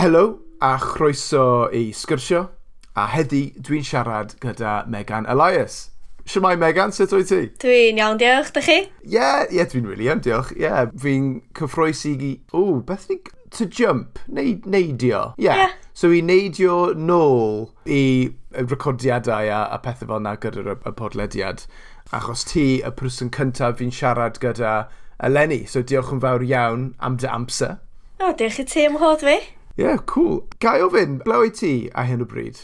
Helo a chroeso i sgyrsio a heddi dwi'n siarad gyda Megan Elias. Siamai Megan, sut wyt ti? Dwi'n iawn, diolch, da chi? Ie, yeah, yeah, dwi'n really iawn, diolch. Ie, yeah, fi'n cyffroesi i... O, beth ni... To jump, neu neidio. Ie. Yeah. yeah. So i neidio nôl i recordiadau a, a pethau fel na gyda'r y podlediad. Achos ti, y person cyntaf fi'n siarad gyda eleni. So diolch yn fawr iawn am dy amser. O, diolch i ti am hod fi. Ie, yeah, cool. Gai ofyn, ble wyt ti a hyn o bryd?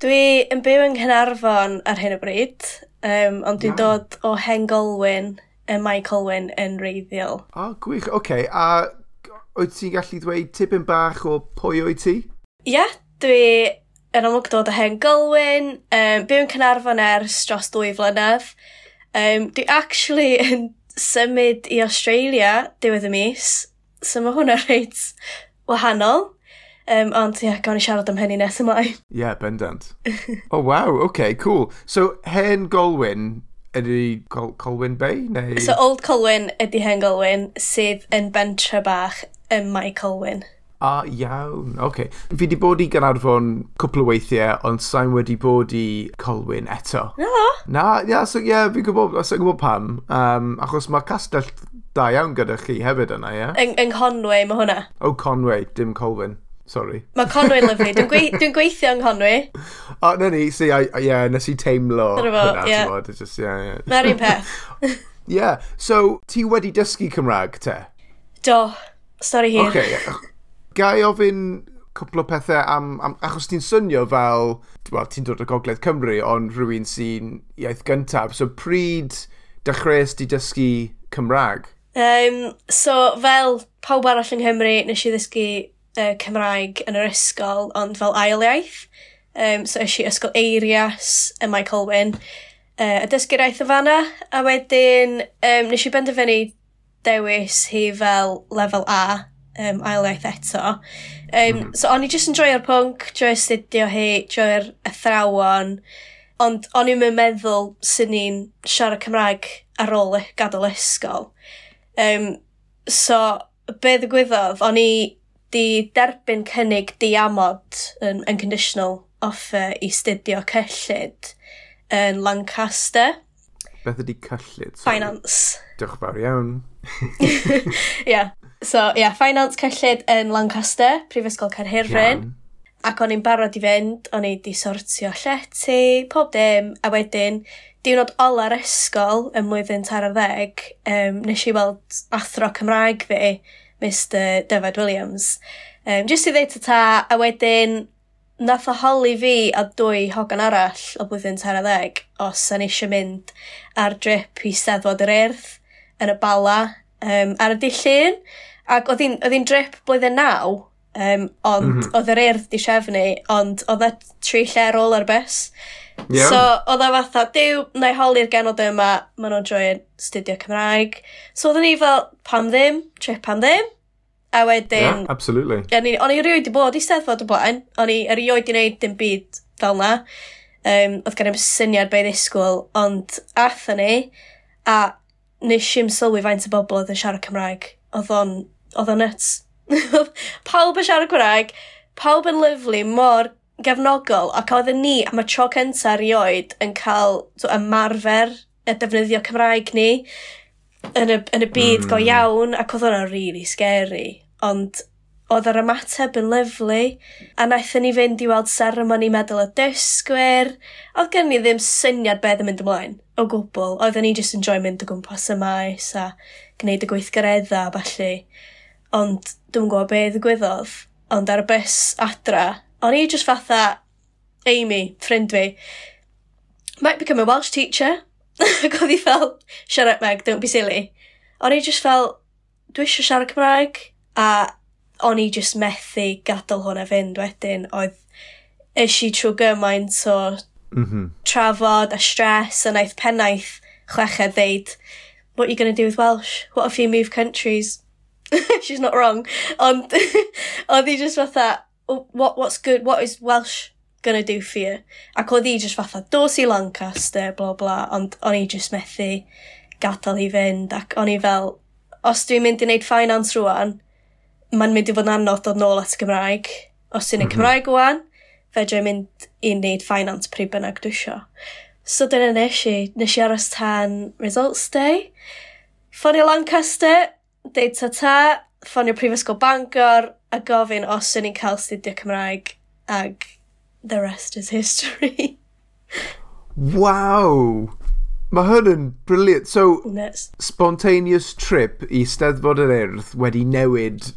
Dwi yn byw yng Nghynarfon ar hyn o bryd, um, ond dwi'n dod o Hengolwyn, y Mae Colwyn yn reiddiol. O, oh, gwych. Oce, okay. a wyt ti'n gallu dweud tipyn bach o pwy wyt ti? Ie, yeah, dwi yn amlwg dod o Hengolwyn, um, byw yn Cynarfon ers dros dwy flynedd. Um, dwi actually yn symud i Australia diwedd y mis, so mae hwnna reit wahanol. Um, ond ie, yeah, gawn i siarad am hynny nes ymlaen. Ie, yeah, bendant. oh, wow, okay, cool. So, hen Golwyn ydy Col Colwyn Bay? Neu... So, Old Colwyn ydy hen Golwyn, sydd yn bentre bach ym Mae Colwyn. A ah, iawn, oce. Okay. Fi wedi bod i Ganarfon cwpl o weithiau, ond sa'n wedi bod i Colwyn eto. Na? Na, ia, so, yeah, fi'n gwybod, so, gwybod pam. Um, achos mae castell da iawn gyda chi hefyd yna, ie? Yeah? Yng, yng Conway mae hwnna. O, oh, Conway, dim Colwyn. Sorry. Mae Conway lyflu. Dwi'n gwei dwi gweithio yng Conwy. O, oh, na ni. Si, ie, yeah, nes i teimlo. Dyna yeah. fo, ie. Yeah, yeah. Mae'r un peth. Ie. yeah. So, ti wedi dysgu Cymraeg, te? Do. Stori hir. Okay. Gai ofyn cwpl o pethau am... am achos ti'n swnio fel... well, ti'n dod o Gogledd Cymru, ond rhywun sy'n iaith gyntaf. So, pryd dechreuais di dysgu Cymraeg? Um, so, fel pawb arall yng Nghymru, nes i ddysgu uh, Cymraeg yn yr ysgol, ond fel ail iaith. Um, so eisiau ysgol eirias yn Mae Colwyn, uh, y dysgu'r iaith o fanna, a wedyn um, nes i benderfynu dewis hi fel lefel A, um, ail iaith eto. Um, mm. So o'n i jyst yn joio'r pwnc, joio'r studio hi, joio'r athrawon, ond o'n i'n meddwl sy'n ni'n siarad Cymraeg ar ôl gadael ysgol. Um, so, be ddigwyddodd, o'n i di derbyn cynnig diamod yn yn conditional offer i studio cyllid yn Lancaster. Beth ydi cyllid? Sorry. Finance. Diolch fawr iawn. Ia, yeah. so ia, yeah, finance cyllid yn Lancaster, Prifysgol Cerhyrfyn. Ac o'n i'n barod i fynd, o'n i di sortio llety, pob dim, a wedyn diwrnod ola'r ysgol ym mlwyddyn tar ar ddeg, um, nes i weld athro Cymraeg fi Mr Dyfed Williams. Um, just i ddeud ta, a wedyn nath o holi fi a dwy hogan arall o blwyddyn tera ddeg os yn eisiau mynd ar drip i steddfod yr urdd yn y bala um, ar y dillun. Ac oedd hi'n drip blwyddyn naw, um, ond mm -hmm. oedd yr urdd di sefnu, ond oedd e tri lle ar ôl ar bus. Yeah. So, oedd e fatha, diw, na i holi'r genod yma, maen nhw'n joio'n studio Cymraeg. So, oedden ni fel, pam ddim, trip pam ddim. A wedyn... Yeah, absolutely. O'n i, rioed i bod i steddfod o blaen. O'n i rioed i wneud dim byd fel na. Um, oedd gen i'n syniad beth ddisgwyl, ond atho ni, a nes i'n sylwi faint o bobl oedd yn siarad Cymraeg. Oedd o'n, oedd o'n nuts. pawb yn siarad Cymraeg, pawb yn lyflu, mor gefnogol, ac oedd ni am y tro cynta rioed yn cael so, ymarfer y defnyddio Cymraeg ni yn y, yn y byd mm. go hmm. iawn, ac oedd hwnna'n really scary ond oedd yr ymateb yn lyflu, a naethon ni fynd i weld seremoni medal y dysgwyr. Oedd gen ni ddim syniad beth yn mynd ymlaen, o gwbl. Oedden ni just enjoy mynd o gwmpas y maes a gwneud y gweithgaredda a falle. Ond dwi'n gwybod be gwyddodd, Ond ar y bus adra, o'n i just fatha Amy, ffrind fi, might become a Welsh teacher. Ac oedd i fel, shut up Meg, don't be silly. O'n i just fel, dwi eisiau siarad Cymraeg A o'n i just methu gadael hwnna fynd wedyn, oedd eisiau trwy gymaint o mm -hmm. trafod a stres a naeth pennaeth chweched ddeud, what are you going to do with Welsh? What if you move countries? She's not wrong. Ond oedd hi just fatha, what, what's good, what is Welsh gonna do for you? Ac oedd hi just fatha, dos i Lancaster, bla bla, ond o'n i just methu gadael i fynd ac o'n i fel, os dwi'n mynd i wneud finance rwan, ma'n mynd i fod yn anodd dod nôl at y Gymraeg. Os ti'n neud mhm. Cymraeg wan, fedra i mynd i wneud finance pryd bynnag dwi isio. So dyna nes i. Nes i aros tan results day. Ffonio Lancaster, deud ta ta, ffonio Prifysgol Bangor, a gofyn os yn i'n cael studio Cymraeg, ag the rest is history. wow! Mae hwn yn briliant. So, Next. spontaneous trip i steddfod yr urdd wedi newid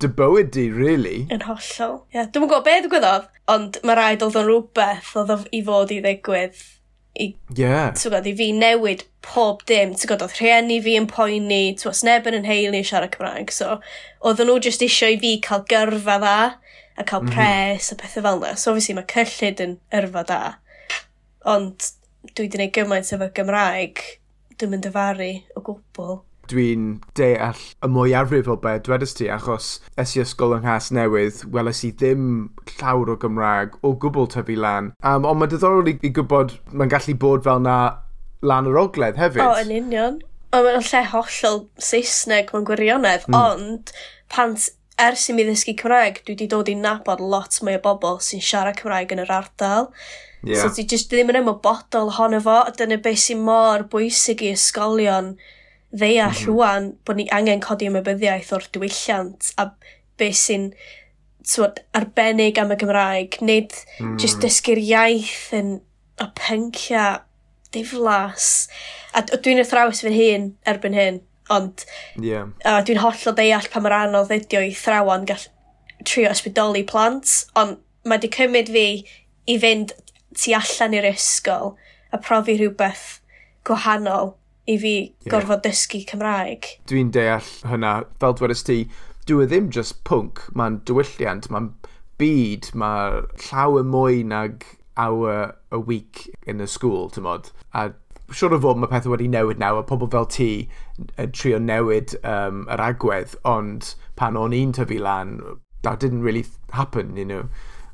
dy bywyd di, really. Yn hollol. Yeah. Dwi'n gwybod beth ddigwyddodd, ond mae rhaid oedd o'n rhywbeth oedd i fod i ddigwydd i, yeah. gwybod, i fi newid pob dim. Ti'n gwybod, oedd rhieni fi yn poeni, ti'n gwybod, neb yn yn heili siarad Cymraeg. So, oedd nhw jyst eisiau i fi cael gyrfa dda, a cael mm -hmm. pres a pethau fel yna. So, obviously, mae cyllid yn yrfa da. Ond, dwi wedi gwneud gymaint efo Gymraeg, dwi'n mynd dyfaru o gwbl dwi'n deall y mwyafrif o beth dwedais ti, achos es i ysgol yng Nghas Newydd, weles i ddim llawr o Gymraeg o gwbl tyfu lan. Um, ond mae diddorol i, i gwybod mae'n gallu bod fel na lan yr ogledd hefyd. O, yn union. Ond mae'n lle hollol Saesneg mewn gwirionedd, mm. ond pant ers i mi ddysgu Cymraeg, dwi wedi dod i nabod lot mwy o bobl sy'n siarad Cymraeg yn yr ardal. Yeah. So ti just ddim yn ymwybodol ohono fo, a dyna beth sy'n mor bwysig i ysgolion ddeall mm. -hmm. rwan bod ni angen codi ymwybyddiaeth o'r diwylliant a beth sy'n twod, arbennig am y Gymraeg, nid mm. jyst dysgu'r iaith yn a pyncia diflas. A dwi'n athrawes fy hun erbyn hyn, ond yeah. uh, dwi'n hollol deall pa mor anodd ydi o i thrawon gall trio ysbrydoli plant, ond mae wedi cymryd fi i fynd tu allan i'r ysgol a profi rhywbeth gwahanol i fi yeah. gorfod dysgu Cymraeg. Dwi'n deall hynna, fel dwedais ti, dwi e ddim just pwnc, mae'n diwylliant, mae'n byd, mae llawer mwy nag hour a week in y school, ti'n modd. A siwr o fod mae pethau wedi newid nawr, a pobl fel ti yn trio newid um, yr agwedd, ond pan o'n i'n tyfu lan, that didn't really happen, you know.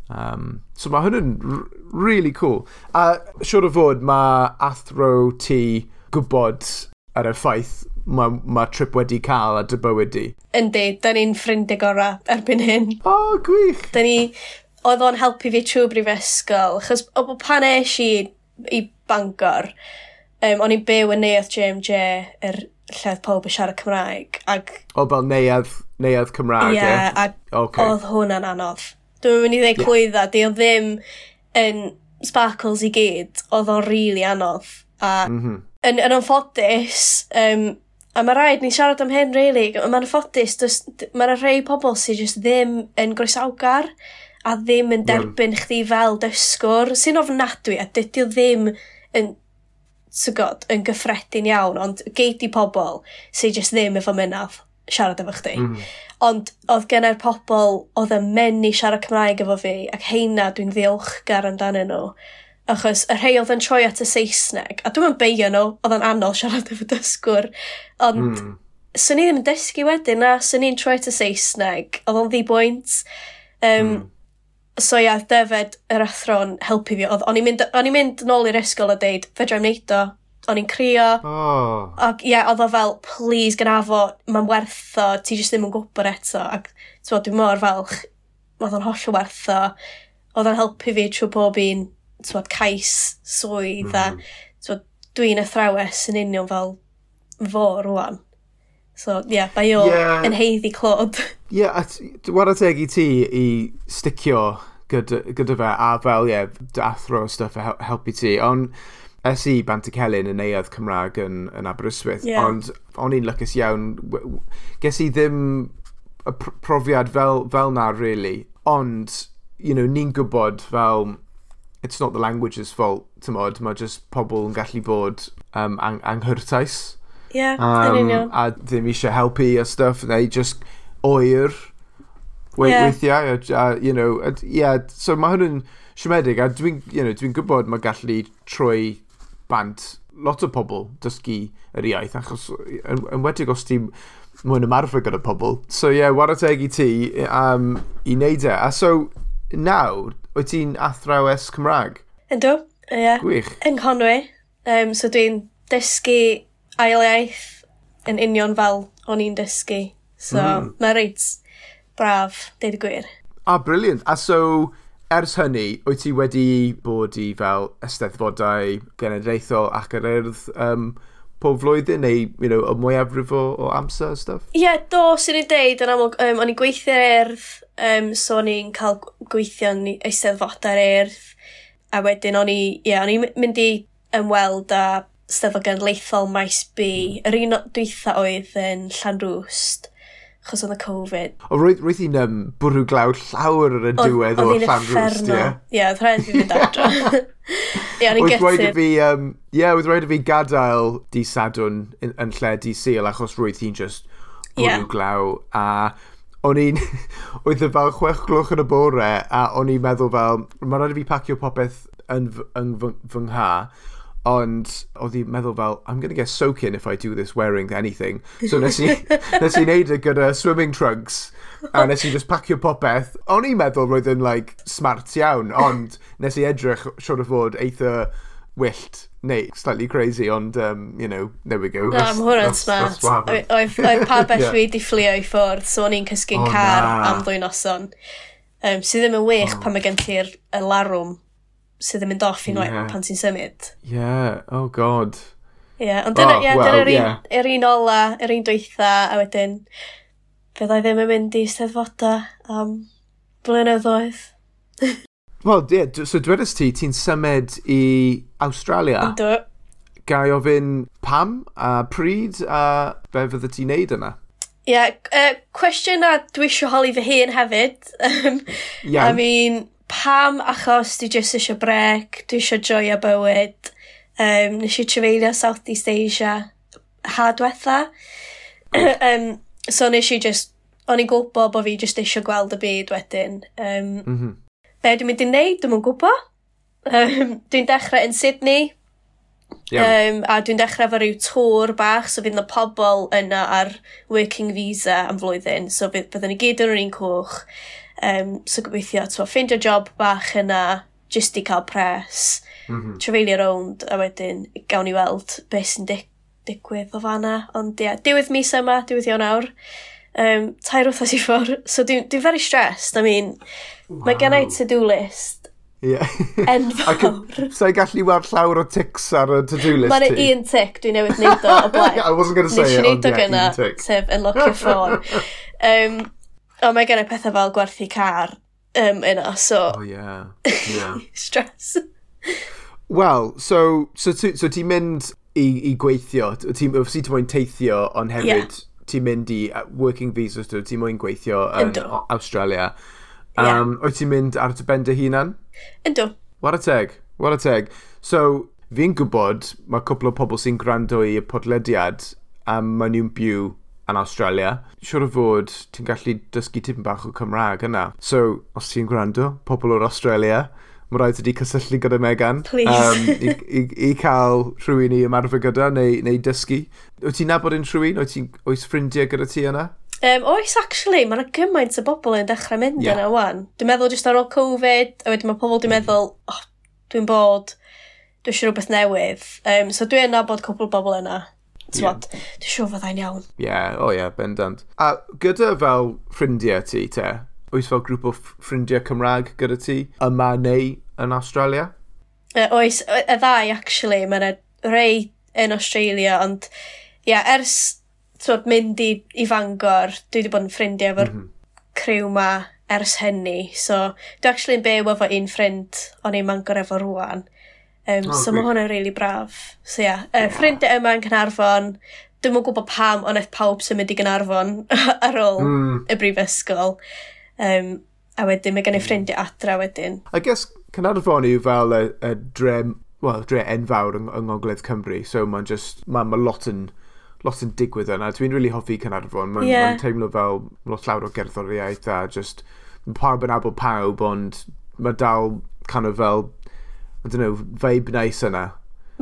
Um, so mae hwn yn really cool. A siwr o fod mae athro ti gwybod ar y ffaith mae ma trip wedi cael a dy bywyd di. Yndi, da ni'n ffrindig gorau erbyn hyn. O, oh, gwych! Da ni, oedd o'n helpu fi trwy brifysgol, achos o bo pan eis i i Bangor, um, o'n i'n byw yn neuadd JMJ, yr lledd pob yn siarad Cymraeg. Ag... O, fel neuadd, neuadd Cymraeg, ie? Yeah, e? okay. oedd hwnna'n anodd. Dwi'n mynd i ddweud yeah. clwydda, di o ddim yn sparkles i gyd, oedd o'n rili really anodd. A mm -hmm yn, yn anffodus, um, a mae rhaid ni siarad am hyn, really, mae'n anffodus, mae'n rhai pobl sydd just ddim yn groesawgar a ddim yn derbyn chdi fel dysgwr, sy'n ofnadwy, a dydy o ddim yn, sygod, yn gyffredin iawn, ond geid i pobl sydd just ddim efo mynaf siarad efo chdi. Mm. Ond oedd genna'r pobl oedd yn menu siarad Cymraeg efo fi, ac heina dwi'n ddiolchgar amdanyn nhw achos y rhai oedd yn troi at y Saesneg, a dwi'n beio nhw, oedd yn anodd siarad efo dysgwr, ond mm. swn i ddim yn dysgu wedyn na, swn i'n troi at y Saesneg, oedd o'n ddibwynt. Um, mm. So ia, defed yr athron helpu fi, oedd o'n i'n mynd, on mynd nôl i'r ysgol a deud, fedra i'n neud o, o'n i'n crio. Oh. Ac ie, yeah, oedd o fel, please, gynafo, mae'n werth o, ti jyst ddim yn gwybod eto. Ac ti'n dwi mor falch, oedd o'n holl werth o. Oedd o'n helpu fi trwy bob un twod, cais swydd mm. a dwi'n athrawes yn union fel fo rwan. So, ie, yeah, bai o yeah. yn heiddi clod. Ie, yeah, a teg i ti i sticio gyda, gyda fe a fel, ie, yeah, athro stuff a helpu ti. Ond es i Bant y Celyn yn neuodd Cymraeg yn, yn Aberystwyth, yeah. ond o'n i'n lycus iawn. Ges i ddim y profiad fel, fel na, really. Ond, you know, ni'n gwybod fel it's not the language's fault, tymod, mae just pobl yn gallu bod um, ang anghyrtais. Yeah, um, a ddim eisiau helpu a stuff, neu just oer we yeah. weithiau. A, a, you know, a, yeah, so mae hwn yn siomedig, a dwi'n you know, dwi gwybod mae gallu troi bant lot o pobl dysgu yr iaith, achos yn, yn wedig os ti'n mwyn ymarfer gyda pobl. So ie, yeah, warateg i ti um, i wneud e. A so, nawr, Wyt ti'n athrawes Cymraeg? Ynddo, ie. Yeah. Gwych. Yng Nghonwy. Um, so dwi'n dysgu ail iaith yn union fel o'n i'n dysgu. So mm-hmm. mm. mae reit braf, deud y gwir. Ah, briliant. A so, ers hynny, wyt ti wedi bod i fel esteddfodau genedlaethol ac yr urdd um, pob flwyddyn neu you know, y mwyafrif o, o amser a stuff? Ie, yeah, do, sy'n ei deud yn amlwg, um, o'n i gweithio'r urdd um, so o'n i'n cael gweithio yn eisteddfodau'r erth, a wedyn o'n i, ie, yeah, o'n i'n mynd i ymweld â steddfod genedlaethol maes B. Yr un dwytha oedd yn Llanrwst, chos oedd y Covid. O, roedd, roedd hi'n um, bwrw glaw llawr yn y diwedd o'r Llanrwst, ie? Ie, oedd rhaid i fi adro. Ie, o'n i'n getur. Oedd fi, um, yeah, oedd rhaid i fi gadael di sadwn yn, yn lle di sil, achos roedd hi'n just bwrw yeah. glaw, a o'n i'n, oedd y fel chwech gloch yn y bore, a o'n i'n meddwl fel, mae'n rhaid i fi pacio popeth yn, yn fy, fy ngha, ond oedd hi'n meddwl fel, I'm going to get soaked in if I do this wearing anything. So nes i, nes i neud y e gyda swimming trunks, a nes i just pacio popeth. O'n i'n meddwl roedd yn like, smart iawn, ond nes i edrych siwr o fod eitha wyllt neu slightly crazy, ond, um, you know, there we go. Na, am hwnna'n smart. Oedd pa bell fi di fflio i ffwrdd, so o'n i'n cysgu'n oh, car na. am ddwy noson. Um, sydd ddim yn wych oh. pan mae gen ti'r larwm sydd yn mynd off unwaith yeah. pan ti'n symud. Yeah, oh god. Yeah, ond dyna, oh, yeah, well, dyna'r yeah. un, un ola, yr un dweitha, a wedyn, byddai ddim yn mynd i steddfoda am blynyddoedd. Wel, ie, yeah, so dwedais ti, ti'n symud i Australia. Ynddo. Gai ofyn pam a pryd a be fydde ti'n neud yna? Ie, yeah, uh, cwestiwn a dwi eisiau holi fy hun hefyd. yeah. I mean, pam achos dwi jyst eisiau brec, dwi eisiau joio bywyd. Um, nes i trefeilio South East Asia ha diwetha. um, so nes i just, o'n i'n gwybod bod fi jyst eisiau gweld y byd wedyn. Um, mm -hmm be dwi'n mynd i wneud, dwi'n mynd gwybod. Um, dwi'n dechrau yn Sydney, Yeah. Um, a dwi'n dechrau efo rhyw tŵr bach, so fydd yna pobl yna ar working visa am flwyddyn, so bydd, byddwn ni gyd yn yr un cwch. Um, so gobeithio, to, ffeindio job bach yna, jyst i cael pres, mm -hmm. trafeilio rownd, a wedyn gawn ni weld beth sy'n dig digwydd o fanna. Ond ie, yeah, diwedd mis yma, diwedd awr um, tair wrthas i ffwr. So dwi'n dwi very stressed. I mean, wow. mae gen i to-do list. Yeah. Enfawr. Sa'i gallu weld llawr o tics ar y to-do list Mae'n un tic dwi'n newydd neud o o blaen. I wasn't going to say it, ond ie, un tic. Sef yn locio ffôn. Um, o, mae gen i pethau fel gwerthu car um, yna, so... Oh, yeah. yeah. Stress. Wel, so, so, so ti'n mynd i, i gweithio, ti'n ti moyn teithio, ond hefyd yeah ti'n mynd i working visas, ti'n mwyn gweithio yn Yndw. Australia. Um, yeah. Wyt ti'n mynd ar dy ben dy hunan? Yndw. What a teg, what a teg. So, fi'n gwybod mae cwpl o pobl sy'n gwrando i y podlediad a maen nhw'n byw yn Australia. Siwr o fod, ti'n gallu dysgu tipyn bach o Cymraeg yna. So, os ti'n gwrando, pobl o'r Australia, mae rhaid ti cysylltu gyda Megan. Please. Um, i, i, I cael rhywun i ymarfer gyda neu, neu dysgu. Wyt ti'n nabod yn rhywun? Wyt ti'n oes ffrindiau gyda ti yna? Um, oes, actually, Mae'n gymaint o bobl yn dechrau mynd yeah. yna wan. Dwi'n meddwl jyst ar ôl Covid, a wedyn mae pobl mm. dwi'n meddwl, oh, dwi'n bod, dwi eisiau rhywbeth newydd. Um, so dwi'n nabod cwbl bobl yna. Yeah. Dwi'n siŵr fyddai'n iawn. Ie, yeah, o oh, ie, yeah, bendant. A gyda fel ffrindiau ti, te, Oes fel grŵp o ffrindiau Cymraeg gyda ti yma neu yn Australia? Uh, oes, y ddau actually, mae'n rei yn Australia, ond ia, yeah, ers twod, mynd i, i Fangor, dwi wedi bod yn ffrindiau efo'r mm -hmm. criw ma ers hynny. So, dwi actually yn byw efo un ffrind o'n i'n Mangor efo rwan. Um, oh, so mae hwnna'n really braf. So ia, yeah, uh, yeah. ffrindiau yma yn Cynarfon, dwi'n mwyn gwybod pam ond eith pawb sy'n mynd i Gynarfon ar ôl mm. y brifysgol. Um, a wedyn mae gen i mm. ffrindiau adra wedyn. I guess Cynarfon yw fel y, y dre, well, dre enfawr yng, yng Ngogledd Cymru, so mae'n just, mae'n ma lot yn lot yn digwydd yna. Dwi'n really hoffi Cynarfon. Mae'n yeah. ma teimlo fel lot llawr o gerddoriaeth a just pawb yn abod pawb, ond mae dal kind of fel, I don't know, vibe nice yna.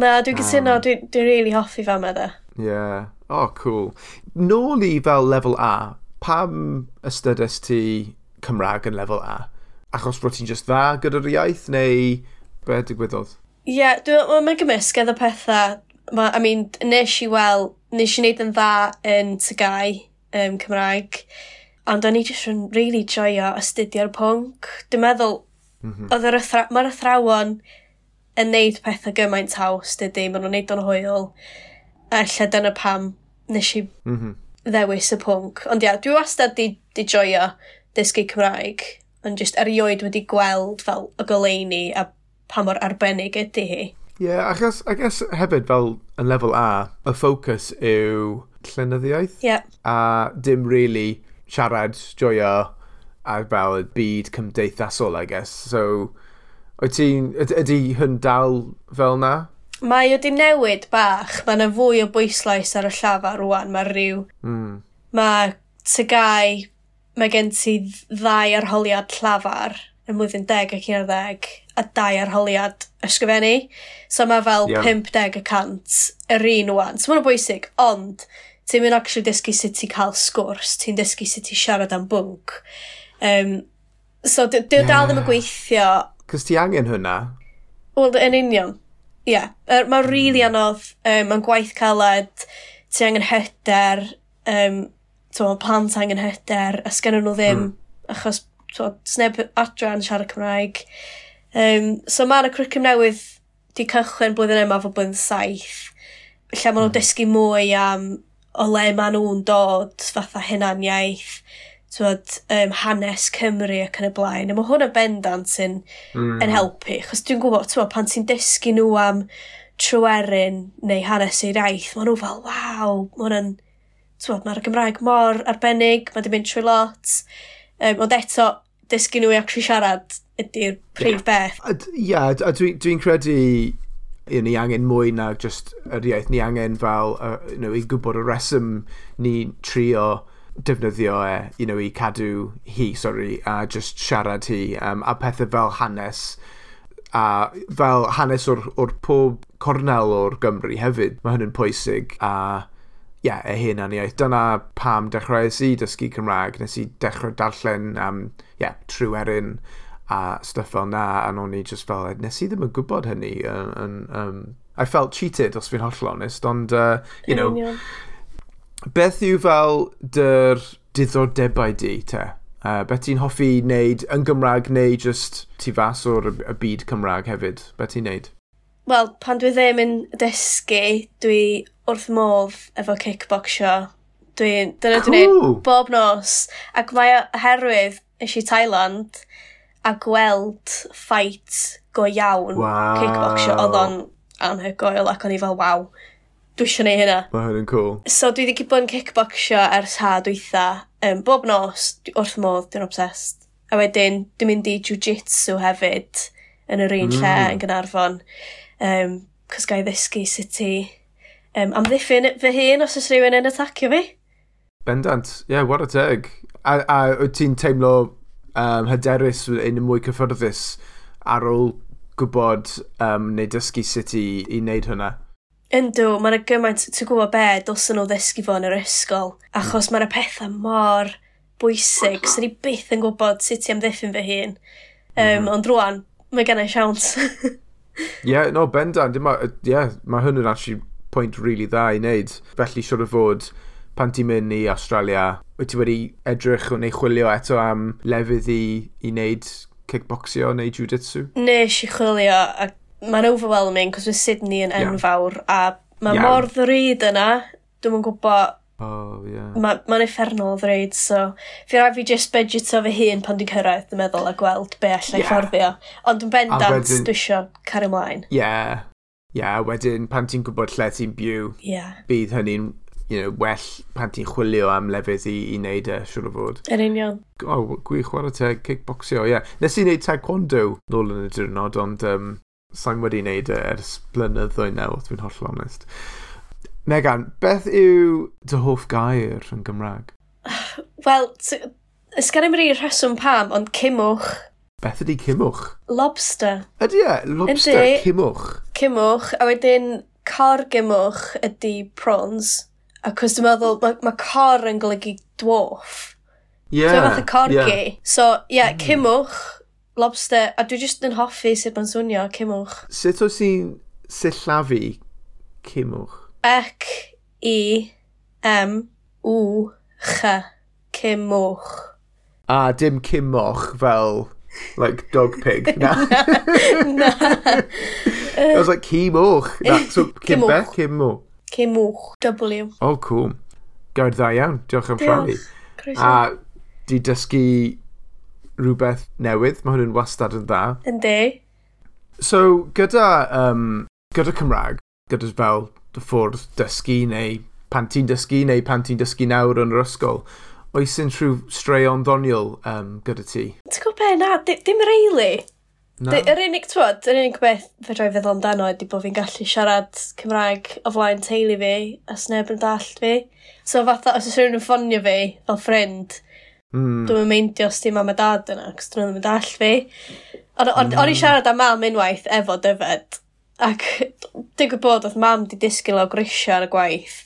Na, dwi'n cytuno, um, dwi'n dwi really hoffi fan yma. Yeah. Oh, cool. Nôl i fel level A, pam ystydus ti Cymraeg yn lefel A? Achos bod ti'n just dda gyda'r iaith, neu be digwyddodd? Ie, yeah, mae'n gymysg edrych pethau. Ma, I mean, nes i wel, nes i wneud yn dda yn tygau um, Cymraeg, ond o'n i jyst yn really joio astudio'r pwnc. Dwi'n meddwl, mm -hmm. oedd yr athra, mae'r athrawon yn neud pethau gymaint haws, dydy, maen nhw'n neud o'n hwyl. A lle dyna pam nes i mm -hmm. ddewis y pwnc. Ond ia, dwi wastad di, di joio dysgu Cymraeg, ond jyst erioed wedi gweld fel y goleini a pa mor arbennig ydy hi. Ie, yeah, achos, I guess hefyd fel yn lefel A, y ffocws yw llenyddiaeth. Ie. Yeah. A dim really siarad, joio, a fel y byd cymdeithasol, I guess. So, wyt ti'n, ydy hyn dal fel na? Mae wedi newid bach. Mae yna fwy o bwyslais ar y llafar rwan. Mae rhyw... Mm. Mae tygau mae gen ti ddau arholiad llafar yn mlwyddyn 10 ac 11 a dau arholiad ysgrifennu. So mae fel yeah. 50 y cant yr un wan. So mae'n bwysig, ond ti'n mynd actually dysgu sut i cael sgwrs, ti'n dysgu sut i siarad am bwnc. Um, so, dy yeah. dal ddim yn gweithio. Cys ti angen hwnna? Wel, yn union. Ie. Yeah. Er, mae'n rili really anodd, um, mae'n gwaith caled, ti angen hyder, um, to, plant angen hyder, a sgennyn nhw ddim, mm. achos to, sneb adran siarad Cymraeg. Um, so mae'r yna cwricwm newydd di cychwyn blwyddyn yma fo blwyddyn saith, lle maen nhw'n mm. dysgu mwy am o le maen nhw'n dod, fatha hynna'n iaith, twod, um, hanes Cymru ac yn y blaen. A mae hwn yn bendant yn, mm. yn helpu, chos dwi'n gwybod, twod, pan ti'n dysgu nhw am tryweryn neu hanes ei iaith, maen nhw fel, waw, mae hwnna'n Tywod, mae'r Gymraeg mor arbennig, mae di mynd trwy lot. Um, ond eto, dysgu nhw i actually siarad ydy'r prif beth. Ie, yeah, a dwi'n dwi credu you know, ni angen mwy na just yr iaith. Ni angen fel, uh, you know, i gwybod y reswm ni trio defnyddio e, you know, i cadw hi, sorry, a just siarad hi. Um, a pethau fel hanes, a fel hanes o'r, or pob cornel o'r Gymru hefyd. Mae hynny'n pwysig, a yeah, y hunan iaith. Dyna pam dechreuais i dysgu Cymraeg. Nes i dechrau darllen um, yeah, trwyeryn a stuff fel na, a o'n i just fel, nes i ddim yn gwybod hynny. Uh, and, um, I felt cheated, os fi'n holl honest. ond, uh, you know, yeah. beth yw fel dy'r diddordebau di, te? Uh, beth ti'n hoffi wneud yn Gymraeg neu just tu fas o'r y byd Cymraeg hefyd? Beth ti'n wneud? Wel, pan dwi ddim yn dysgu, dwi wrth modd efo kickboxio. Dwi, Dyna dwi'n neud bob nos. Ac mae o oherwydd eisiau Thailand a gweld ffait go iawn wow. kickboxio. Oedd o'n anhygoel ac o'n i fel, waw, dwi eisiau neud hynna. Mae hynny'n cool. So dwi wedi bod yn kickboxio ers ha dwytha. Um, bob nos, dwi wrth modd, dwi'n obsessed. A wedyn, dwi'n mynd i jiu-jitsu hefyd yn yr un mm. lle yn Gynarfon um, cos gael ddysgu sut i um, amddiffyn fy hun os oes rhywun yn atacio fi. Bendant, ie, yeah, what a teg. A, a wyt ti'n teimlo um, hyderus yn mwy cyffyrddus ar ôl gwybod um, neu dysgu sut i, i wneud hwnna? Yndw, mae yna gymaint, ti'n gwybod be, dylsyn nhw ddysgu fo yn yr ysgol, achos mm. mae yna pethau mor bwysig, sy'n ni byth yn gwybod sut i amddiffyn fy hun. Um, mm. Ond rwan, mae gen i siawns. Ie, yeah, no, bendan. Ma, yeah, mae yn actually pwynt really dda i wneud. Felly, siwr o fod, pan ti'n mynd i Australia, wyt ti wedi edrych neu chwilio eto am lefydd i, i wneud kickboxio neu jiu-jitsu? Nes i chwilio, a mae'n overwhelming, cos mae Sydney yn enfawr, yeah. a mae yeah. mor ddryd yna, dwi'n gwybod Oh, yeah. Mae'n ma, effernol o ddreud, so... Fi rhaid fi just budgeto fy hun pan dwi'n cyrraedd, dwi'n meddwl, a gweld be allai yeah. fforddio. Ond yn bendant, wedyn... dwi eisiau cario ymlaen. Ie. Yeah. Ie, yeah, wedyn, pan ti'n gwybod lle ti'n byw, yeah. bydd hynny'n you know, well pan ti'n chwilio am lefydd i, i wneud e, siwr o fod. Yn union. O, oh, gwych chwarae te, kickboxio, ie. Yeah. Nes i wneud taekwondo nôl yn y diwrnod, ond um, sa'n wedi wneud e ers blynyddoedd nawr, dwi'n holl honest. Megan, beth yw dy hoff gair yn Gymraeg? Wel, ys gan i'n rhaid rheswm pam, ond cymwch. Beth ydy cymwch? Lobster. Ydy e, lobster, ydy, cymwch. Cymwch, a wedyn corgymwch ydy prawns. Acos dwi'n meddwl, mae ma cor yn golygu dwarf. Ie. Yeah, so fath y corgi. Yeah. So, ie, mm. yeah, cymwch, lobster, a dwi jyst yn hoffi sut mae'n swnio, cymwch. Sut oes ti'n sillafu cymwch? Ec, i, m w, ch, Cym Moch. A dim Cym Moch fel, like, dog pig. Na. na. I was like, Cym Moch. Na, so, Cym Moch. Cym Moch. Cym Moch, W. Oh, cool. Gawd dda iawn, diolch am rhannu. A di dysgu rhywbeth newydd, mae hwn yn wastad yn dda. Yndi. So, gyda, um, gyda Cymraeg, gyda fel dy ffwrdd dysgu neu pan ti'n dysgu neu pan ti'n dysgu nawr yn yr ysgol. Oes yn rhyw straeon ddoniol um, gyda ti? Ti'n gwybod be? Na, di, dim reili. No. Yr unig, twod, yr unig beth fe droi feddwl amdano ydy bod fi'n gallu siarad Cymraeg o flaen teulu fi, a sneb yn dallt fi. So fatha, os oes rhywun yn ffonio fi fel ffrind, mm. dwi'n meindio os ti mam a dad yna, cos dwi'n nhw ddim yn dallt fi. Ond mm. o'n i hmm. siarad am mam unwaith efo dyfed, Ac dwi'n gwybod oedd mam 'di disgyn lawr grisia ar y gwaith.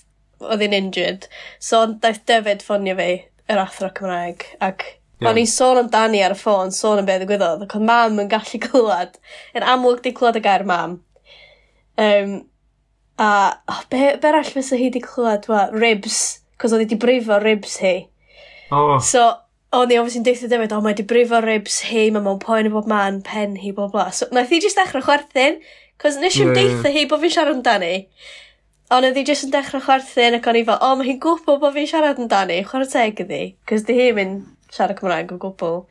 oedd hi'n injured. So daeth Defyd ffonio fi yr Athro Cymraeg ac o'n i'n sôn amdani ar y ffôn sôn am be ddigwyddodd ac oedd mam yn gallu clywed, yn amlwg 'di clywed y gair mam Um, a oh, be, be arall fysa hi 'di clywed? Wa, e? ribs 'c'os oedd hi 'di brifo ribs hi. Oh. So o'n i obviously'n deithio Defyd o mae 'di brifo ribs hi mae mewn poen o bob man pen hi bla bla so naeth hi jyst dechrau chwerthin Cos nes i'n deitha hi bod fi'n siarad amdani. Ond oedd hi jyst yn dechrau chwerthin ac o'n i fel, o, mae hi'n gwybod bod fi'n siarad amdani, chwarae teg ydi. Cos di hi'n mynd siarad Cymraeg o gwbl.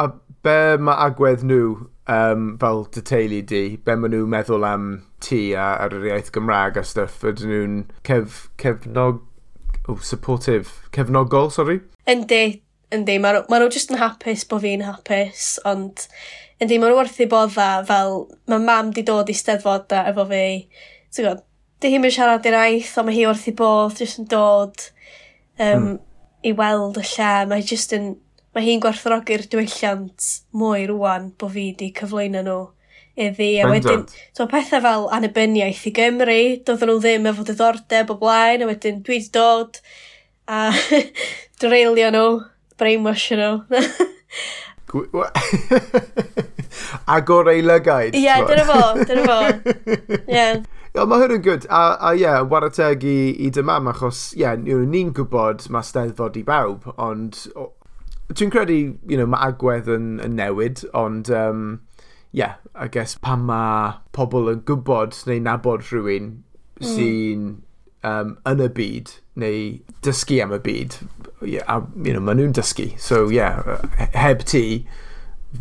A be mae agwedd nhw um, fel dy teulu di, be mae nhw'n meddwl am ti a, ar yr iaith Gymraeg a stuff, ydyn nhw'n cef, cefnog, oh, supportive, cefnogol, sorry? Yndi, yndi, maen nhw ma jyst yn hapus bod fi'n hapus, ond yn deimlo'n werth ei bodda fel mae mam 'di dod i 'steddfod da efo fi. Ti'n gwybod, 'di hi'n mynd siarad i'r aith ond mae hi wrth ei bodd jyst yn dod yym hmm. i weld y lle. Mae hi jyst yn Mae hi'n gwerthrogi'r diwylliant mwy rwan bod fi 'di cyflwyno nhw iddi. A wedyn so pethau fel annibyniaeth i Gymru doedden nhw ddim efo diddordeb o blaen a wedyn dwi wedi dod a dreulio nhw brainwashio nhw Agor ei lygaid. Ie, yeah, dyna fo, dyna fo. Ie. Yeah, mae hwn yn gwyd. A, a ie, yeah, warateg i, i dy mam, achos ie, yeah, ni'n gwybod mae steddfod i bawb, ond dwi'n credu, you know, mae agwedd yn, yn newid, ond um, yeah, I guess pan mae pobl yn gwybod neu nabod rhywun hmm. sy'n mm. um, yn y byd, neu dysgu am y byd. A, you know, maen nhw'n dysgu. So, yeah, heb ti,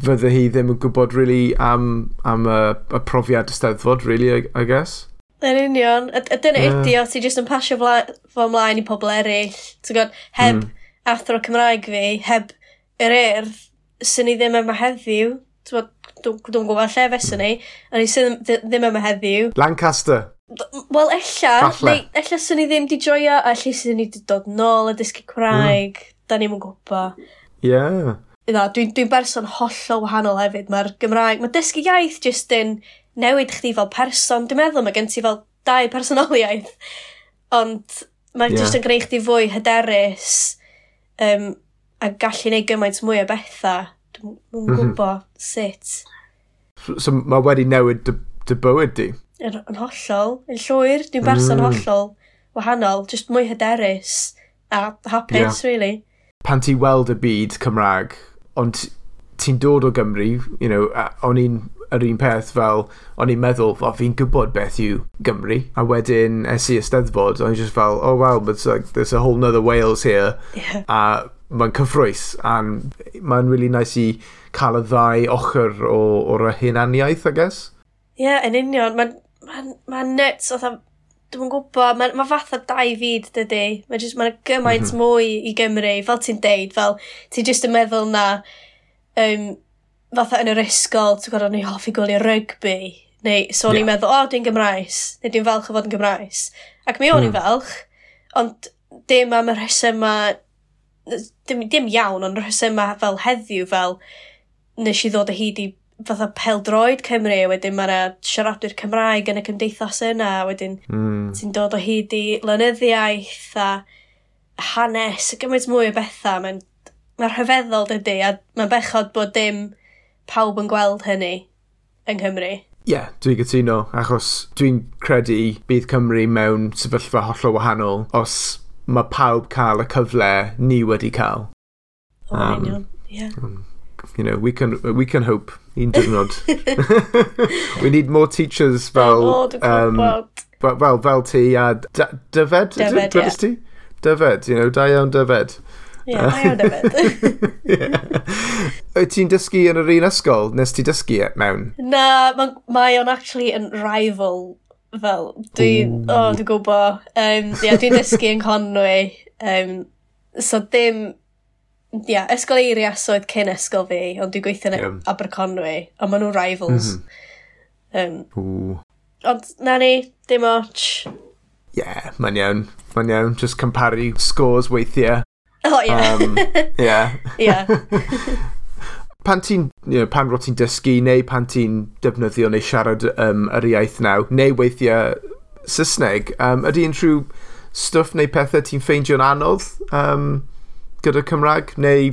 fydde hi ddim yn gwybod really am, am y, y profiad y steddfod really, I, I guess. Yn union. A dyna yeah. ydi, o ti jyst yn pasio fo ymlaen i pobl eraill. Ti'n gwybod, heb mm. athro Cymraeg fi, heb yr urdd, sy'n ni ddim yma heddiw. Ti'n gwybod, Dwi'n dwi gwybod lle fesyn ni, a hmm. ni sy'n ddim yma heddiw. Lancaster. Wel, ella, neu, ella sy'n ni ddim di joio, a lle sy'n ni di dod nôl a dysgu Cymraeg. Mm. Da ni'n mwyn gwybod. Ie. Yeah. No, dwi'n dwi berson hollol wahanol hefyd. Mae'r Gymraeg, mae dysgu iaith jyst yn newid chdi fel person. Dwi'n meddwl mae gen ti fel dau personoliaeth. Ond mae'n yeah. jyst yn gwneud chdi fwy hyderus um, a gallu neud gymaint mwy o bethau. Dwi'n mhm. gwybod mm -hmm. sut. So mae wedi newid dy, dy bywyd di? yn, yn hollol, yn llwyr, dwi'n berson mm. hollol wahanol, just mwy hyderus a hapus, yeah. really. Pan ti weld y byd Cymraeg, ond ti'n dod o Gymru, you know, o'n i'n yr un peth fel, o'n i'n meddwl, o, fi'n gwybod beth yw Gymru. A wedyn, es i ysteddfod, o'n i'n just fel, oh wow, but like, there's a whole nother Wales here. Yeah. A mae'n cyffroes, a mae'n really nice i cael y ddau ochr o, o'r hunaniaeth, I guess. Ie, yeah, yn union. Mae'n Mae'n ma nuts, oedd Dwi'n gwybod, mae ma fatha dau fyd, dydy. Mae jyst, mae'n gymaint mm -hmm. mwy i Gymru, fel ti'n deud, fel ti'n jyst yn meddwl na, um, fatha yn yr ysgol, ti'n gwybod, o'n i hoffi gwylio rygbi, neu so yeah. i'n meddwl, o, oh, dwi'n Gymraes, neu dwi'n falch o fod yn Gymraes. Ac mi o'n mm. i'n falch, ond dim am y rhesym ma, dim, dim iawn, ond rhesym ma fel heddiw, fel nes i ddod o hyd i fatha peldroed Cymru, wedyn mae siaradwyr Cymraeg yn y cymdeithas yna, wedyn mm. ti'n dod o hyd i lynyddiaeth a hanes, gymaint mwy o bethau, mae'n mae rhyfeddol dydy, a mae'n bechod bod dim pawb yn gweld hynny yng Nghymru. Ie, yeah, dwi'n gytuno, achos dwi'n credu bydd Cymru mewn sefyllfa hollol wahanol os mae pawb cael y cyfle ni wedi cael. O, um, yeah. Um, you know, we can, we can hope un diwrnod. we need more teachers fel... Oh, um, fel, fel, fel ti a Dyfed? Dyfed, ie. Yeah. Dyfed, you know, da iawn Dyfed. Ie, yeah, da iawn Dyfed. Wyt ti'n dysgu yn yr un ysgol nes ti dysgu e mewn? Na, mae o'n actually yn rival fel, dwi'n, o, oh, dwi'n gwybod. Um, yeah, dwi'n dysgu yn Conwy. Um, so dim ia, ysgol eirias oedd cyn ysgol fi, ond dwi'n gweithio yn yeah. Aberconwy, ond maen nhw'n rivals. Mm. Um, Ooh. ond na ni, dim otch. Yeah, mae'n iawn. Mae'n iawn, just comparu scores weithiau. O, ie. Um, yeah. yeah. pan ti'n, you know, pan roi ti'n dysgu, neu pan ti'n defnyddio neu siarad um, yr iaith naw, neu weithiau Saesneg, um, ydy unrhyw stwff neu pethau ti'n ffeindio'n anodd? Um, gyda Cymraeg neu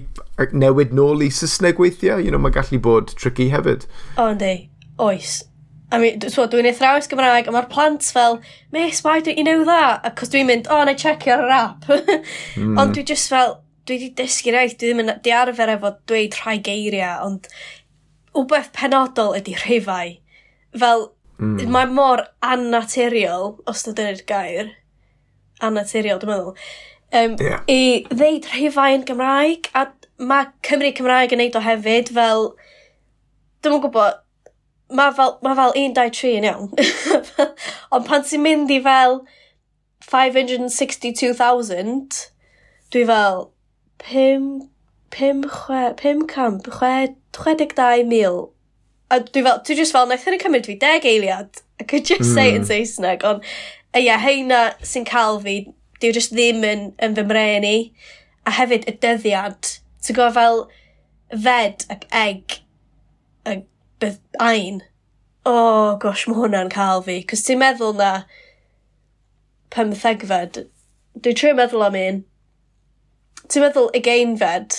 newid nôl i Saesneg weithiau. You know, mae gallu bod tricky hefyd. O, ynddi. Oes. I mean, so, dwi'n athrawes Gymraeg, a mae'r plant fel, Miss, why don't you know that? Acos dwi'n mynd, o, oh, na checio ar yr app. mm. Ond dwi just fel, dwi wedi dysgu rhaid, dwi ddim yn di arfer efo dweud rhai geiriau, ond wbeth penodol ydy rhifau. Fel, mm. mae mor annaturiol, os dod yna'r gair, annaturiol, dwi'n meddwl, um, yeah. i ddeud rhifau yn Gymraeg, a mae Cymru Cymraeg yn neud o hefyd, fel, dwi'n yn gwybod, mae fel, ma fel 1, 2, 3 yn iawn. Ond pan ti'n mynd i fel 562,000, dwi fel 5, 5, 5, 5, 62,000 a dwi fel, dwi just fel, naeth hynny cymryd fi 10 eiliad, I could just mm. say it in Saesneg, ond, ie, heina sy'n cael fi dyw just ddim yn, yn fy mren i. A hefyd y dyddiad, ti'n gwybod fel fed ac egg ac bydd ein. O, oh, gosh, mae hwnna'n cael fi. Cos ti'n meddwl na pymthegfed, dwi'n trio meddwl am un. Ti'n meddwl ugeinfed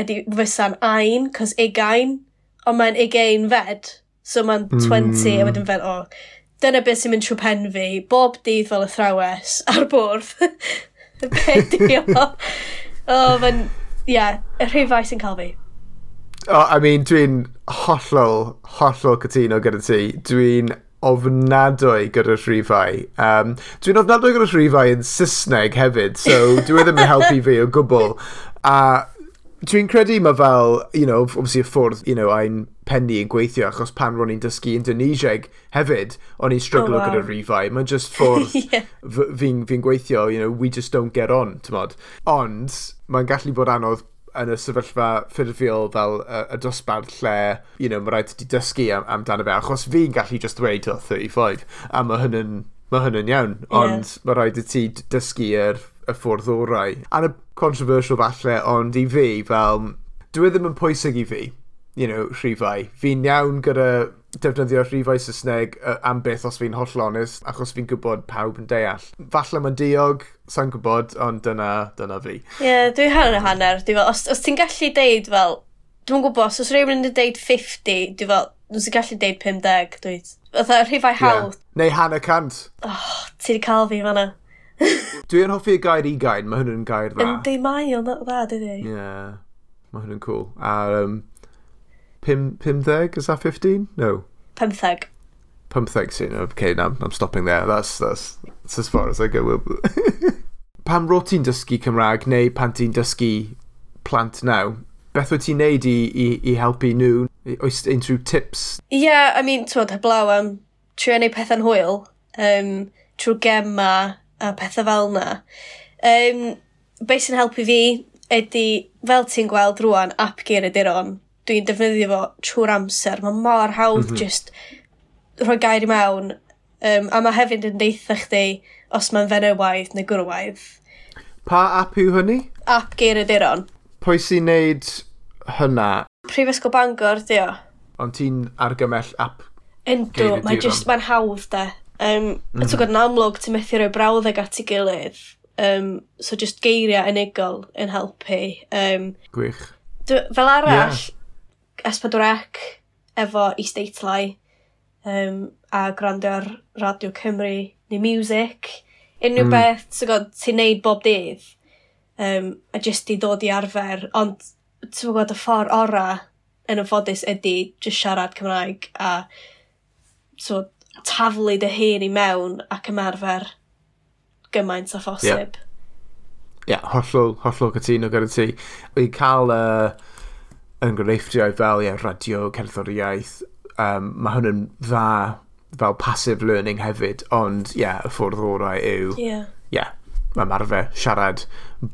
ydy fysa'n ein, cos ugain, ond mae'n ugeinfed, so mae'n 20, mm. a wedyn fel, o, oh, dyna beth sy'n mynd trwy pen fi, bob dydd fel y thrawes, ar bwrdd. Be di o? O, fe'n, ie, yeah, y rhifau sy'n cael fi. Oh, I mean, dwi'n hollol, hollol cytuno gyda ti. Dwi'n ofnadwy gyda'r rhifau. Um, dwi'n ofnadwy gyda'r rhifau yn Saesneg hefyd, so dwi ddim yn helpu fi o gwbl. A Dwi'n credu mae fel, you know, obviously y ffwrdd, you know, a'n penni yn gweithio, achos pan ro'n i'n dysgu Indonesieg hefyd, o'n i'n stryglo oh, wow. gyda'r rifau. Mae'n just ffwrdd yeah. fi'n fi gweithio, you know, we just don't get on, ti'n mod. Ond, mae'n gallu bod anodd yn y sefyllfa ffurfiol fel y, y dosbarth lle, you know, mae rhaid ti dysgu am, amdano fe, achos fi'n gallu just dweud o 35, a mae hynny'n, mae hynny'n iawn, ond yeah. mae rhaid i ti dysgu yr er y ffordd orau. A'n y controversial falle, ond i fi, fel, dwi e ddim yn pwysig i fi, you know, rhifau. Fi'n iawn gyda defnyddio rhifau Saesneg uh, am beth os fi'n holl onest, achos fi'n gwybod pawb yn deall. Falle mae'n diog, sa'n gwybod, ond dyna, dyna fi. Ie, yeah, dwi hanner hanner. Dwi fel, os, os ti'n gallu deud fel, dwi'n gwybod, os oes rhywun yn deud 50, dwi fel, dwi'n sy'n gallu deud 50, dwi. Fytha rhifau hawdd. Yeah. Neu hanner cant. Oh, ti wedi cael fi fanna. Dwi yn hoffi y gair ugain, mae hwn gair dda. Yndi, mai o'n dda, dydi? Ie, yeah. mae hwn cool. A um, pum, pumdeg, is that 15? No. Pumtheg. Pumtheg sy'n, okay, no, I'm stopping there. That's, that's, that's as far as I go. pan ro ti'n dysgu Cymraeg neu pan ti'n dysgu plant naw, beth wyt ti'n neud i, i, i helpu nhw? Oes unrhyw tips? Ie, yeah, I mean, twod, heblaw am trio neud pethau'n hwyl um, trwy gemau, a pethau fel na. Um, be sy'n helpu fi ydy, fel ti'n gweld rwan, ap geiryduron, dwi'n defnyddio fo trwy'r amser. Mae mor hawdd mm -hmm. just rhoi gair i mewn. Um, a mae hefyd yn deitha chdi os mae'n fenywaidd neu gwrwaidd. Pa app yw hynny? Ap geiryduron. Pwy sy'n neud hynna? Prifysgol Bangor, di o. Ond ti'n argymell app Yndw, mae'n just, mae'n hawdd de. Um, mm -hmm. Tog yn amlwg, ti'n methu rhoi brawddeg at ei gilydd. Um, so just geiriau unigol yn helpu. Um, Gwych. Fel arall, yeah. Espadwrec efo isdeitlau um, a gwrando ar Radio Cymru neu music. Unrhyw mm. beth, ti'n gwybod, ti'n neud bob dydd. Um, a jyst i ddod i arfer. Ond ti'n gwybod, y ffordd ora yn y ffodus ydy just siarad Cymraeg a so, taflu dy hun i mewn ac ymarfer gymaint o phosib. Ie, yeah. yeah, hollol, hollol cytuno gyda ti. I cael uh, enghreifftiau fel yeah, radio, cerddoriaeth, um, mae hwn yn dda fel passive learning hefyd, ond ie, yeah, y ffordd orau yw... Ie. Yeah. Yeah, ymarfer siarad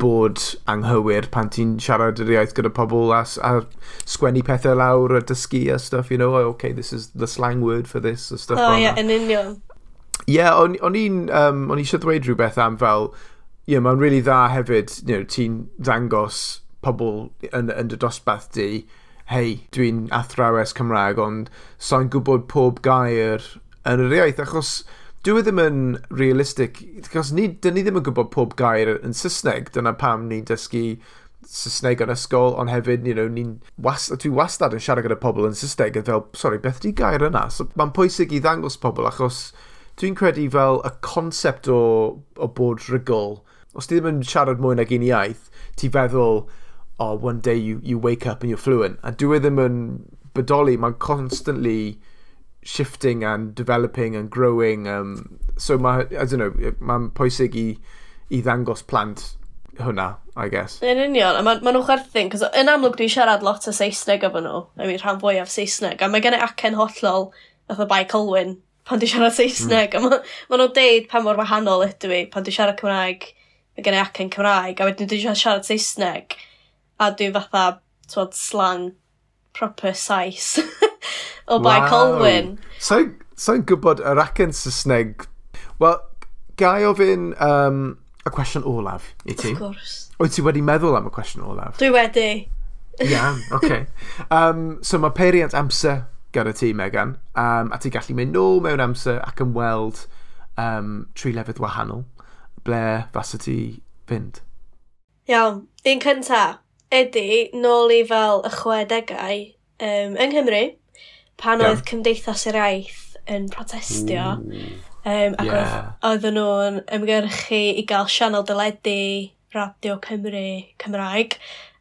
bod anghywir pan ti'n siarad yr iaith gyda pobl a, a sgwennu pethau lawr a dysgu a stuff, you know, oh, okay, this is the slang word for this, a stuff. Oh, ie, yeah, yn union. Ie, yeah, o'n i'n, um, o'n i eisiau dweud rhywbeth am fel, ie, yeah, mae'n really dda hefyd, you know, ti'n ddangos pobl yn, yn dy dosbarth di, hei, dwi'n athrawes Cymraeg, ond sa'n gwybod pob gair yn yr iaith, achos Dwi e ddim yn realistic, achos ni, dyn ni ddim yn gwybod pob gair yn Saesneg. Dyna pam ni'n dysgu Saesneg yn ysgol, ond hefyd, you know, ni'n was, dwi wastad yn siarad gyda pobl yn Saesneg yn fel, sorry, beth di gair yna? So, Mae'n pwysig i ddangos pobl, achos dwi'n credu fel y concept o, o bod rygol, os ti ddim yn siarad mwy nag un iaith, ti feddwl, oh, one day you, you wake up and you're fluent. A dwi e ddim yn bodoli, mae'n constantly shifting and developing and growing. Um, so mae, I don't know, mae'n pwysig i, i ddangos plant hwnna, I guess. Yn union, a maen ma nhw'n chwerthin, cos yn amlwg dwi'n siarad lot o Saesneg efo nhw, I mean, rhan fwyaf Saesneg, a mae gen i acen hollol oedd o bai Colwyn pan dwi'n siarad Saesneg, mm. a mae ma nhw'n deud pa mor wahanol ydw i pan dwi'n siarad Cymraeg, mae gen i acen Cymraeg, a wedyn dwi'n siarad Saesneg, a dwi'n fatha, twod, slang proper Sais o Blaen wow. Colwyn. Sa'n so, so gwybod yr acen Saesneg? Wel, gai ofyn um, y cwestiwn olaf i ti? Of course. Wyt ti wedi meddwl am y cwestiwn olaf? Dwi wedi. Iawn, oce. Okay. Um, so mae peiriant amser gyda ti, Megan, um, a ti'n gallu mynd nôl mewn amser ac yn weld um, tri lefydd wahanol. Ble fasa ti fynd? Iawn, un cyntaf ydy, nôl i fel y chwedegau um, yng Nghymru, pan yeah. oedd Cymdeithas yr Iaith yn protestio, um, ac yeah. oedden nhw'n ymgyrchu i gael sianel dyledu, Radio Cymru, Cymraeg,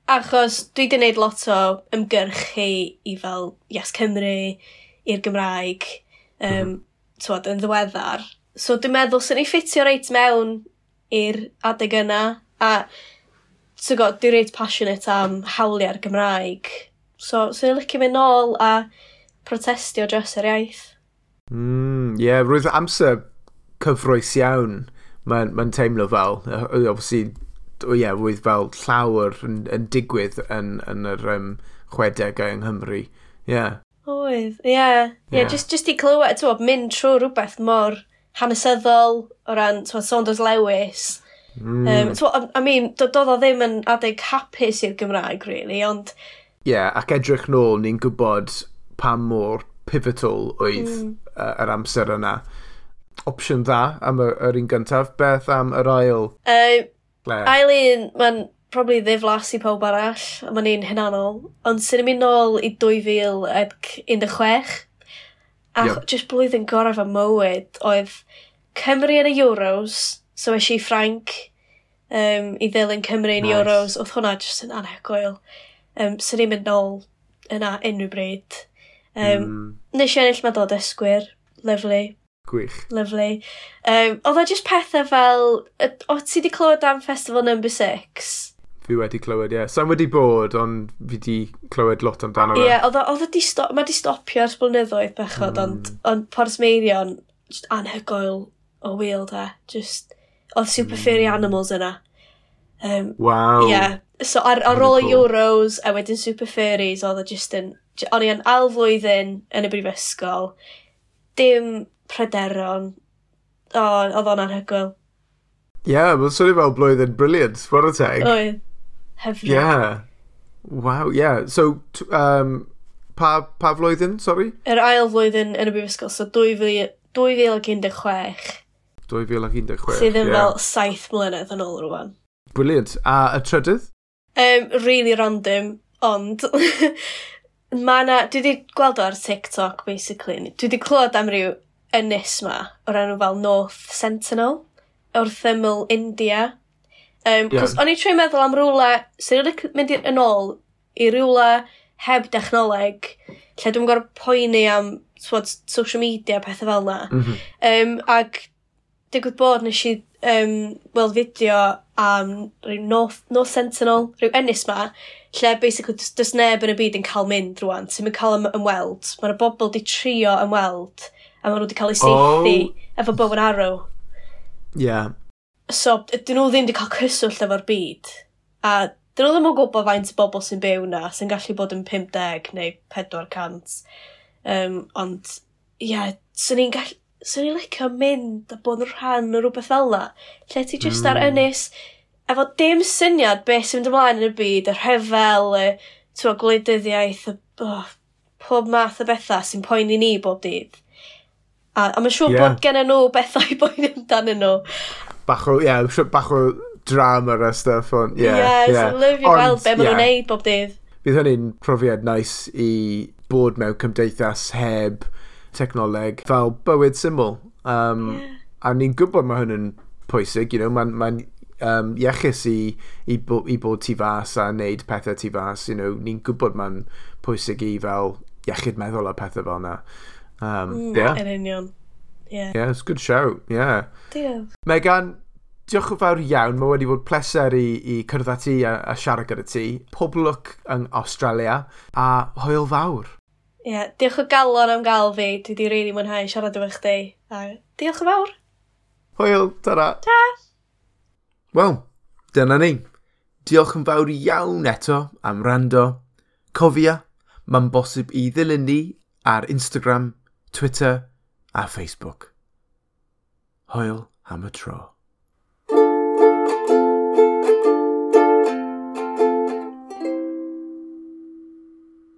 achos dwi wedi gwneud lot o ymgyrchu i fel Yes Cymru, i'r Gymraeg, um, mm. twod, yn ddiweddar. So dwi'n meddwl sy'n ei ffitio reit mewn i'r adeg yna, a ti'n gwybod, dwi'n reit passionate am hawliau'r Gymraeg. So, so ni'n licio mynd nôl a protestio dros yr iaith. Mm, ie, yeah, roedd amser cyfroes iawn, mae'n ma teimlo fel. Obviously, o ie, yeah, roedd fel llawer yn, yn digwydd yn, yn yr um, chwedegau yng Nghymru. Ie. Yeah. Oedd, ie. Yeah. Yeah, yeah. Just, just i clywed, ti'n mynd trwy rhywbeth mor hanesyddol o ran ti'n Saunders Lewis Mm. Um, so, I mean, doedd o ddim yn adeg hapus i'r Gymraeg, really, ond... Ie, yeah, ac edrych nôl, ni'n gwybod pa mor pivotal oedd mm. uh, yr amser yna. Opsiwn dda am yr, yr un gyntaf, beth am yr ail? Uh, ail un, mae'n probably ddiflas i pawb arall, a mae'n un hynanol, ond sy'n mynd nôl i 2016, a yep. just blwyddyn gorau fy mywyd oedd Cymru yn y Euros, So eisiau i Ffrainc um, i ddilyn Cymru yn nice. Euros. Oedd hwnna jyst yn anhygoel. Um, so ni'n mynd nôl yna unrhyw bryd. Um, mm. Nes i ennill meddwl dysgwyr, Lyflu. Gwych. Lyflu. Um, oedd o jyst pethau fel... O, ti wedi clywed am Festival Number 6? Fi wedi clywed, ie. Yeah. Sa'n wedi bod, ond fi wedi clywed lot amdano fe. Ie, yeah, oedd o di stop... Mae di stopio ers blynyddoedd bechod, mm. ond, ond Pors Meirion, anhygoel o wyl da. Just oedd super furry hmm. animals yna. Um, wow. Yeah. So ar, ar ôl y Euros a wedyn super furries oedd o just yn... O'n i yn al flwyddyn yn y brifysgol. Dim pryderon. O, oedd o'n anhygoel. Ie, yeah, mae'n swnio fel blwyddyn briliant, what a teg. Oedd. hefyd. Yeah. Wow, yeah. So, um, pa, pa flwyddyn, sorry? Yr ail flwyddyn yn y brifysgol, so 2016. 2016. Sydd yn yeah. fel saith mlynedd yn ôl rwan. Brilliant. A y trydydd? Um, really random, ond mae na, dwi wedi gweld o ar TikTok basically. Dwi wedi clywed am ryw ynys ma o'r enw fel North Sentinel wrth ymyl India. Um, yeah. O'n i trwy meddwl am rhywle, sy'n so mynd yn ôl i rhywle heb dechnoleg lle dwi'n gorfod poeni am swod, social media pethau fel na. Mm -hmm. um, ac digwydd bod nes i um, weld fideo am rhyw North, North Sentinel, rhyw ennis ma, lle basically does, does neb yn y byd yn cael mynd rwan, sy'n mynd cael ym, ymweld. Mae'r bobl di trio ymweld, a maen nhw wedi cael eu seithi oh. efo bow and arrow. Yeah. So, dyn nhw ddim wedi cael cyswllt efo'r byd. A dyn nhw ddim yn gwybod faint o bobl sy'n byw na, sy'n gallu bod yn 50 neu 400. Um, ond, ie, yeah, swn ni'n gallu so ni'n licio mynd a bod yn rhan o rhywbeth fel la. Lle ti just mm. ar ynys, efo dim syniad beth sy'n mynd ymlaen yn y byd, y rhyfel, y twa gwleidyddiaeth, y oh, pob math o bethau sy'n poeni ni bob dydd. A, a mae'n siŵr yeah. bod gen nhw bethau i boeni amdanyn nhw. Bach o, ie, yeah, bach o drama a stuff, ond, ie. Yeah, ie, yeah. so lyfio gweld be maen nhw'n neud bob dydd. Bydd hynny'n profiad nice i bod mewn cymdeithas heb technoleg fel bywyd syml. Um, yeah. A ni'n gwybod mae hwn yn pwysig, you know, mae'n ma um, iechus i, i, bo, i bod tu fas a wneud pethau tu fas. You know, ni'n gwybod mae'n pwysig i fel iechyd meddwl a pethau fel yna. Um, yeah. Mm, yn union. Yeah. yeah, it's a good show. Yeah. Diolch. Megan, diolch yn fawr iawn. Mae wedi bod pleser i, i cyrdd â ti a, a siarad gyda ti. Pob lwc yn Australia a hwyl fawr. Ie, diolch o galon am gael fi. Dwi wedi rili mwynhau siarad efo chdi. A diolch yn fawr. Hwyl, tara. Ta. Wel, dyna ni. Diolch yn fawr iawn eto am rando. Cofia, mae'n bosib i ddilyn ni ar Instagram, Twitter a Facebook. Hwyl am y tro.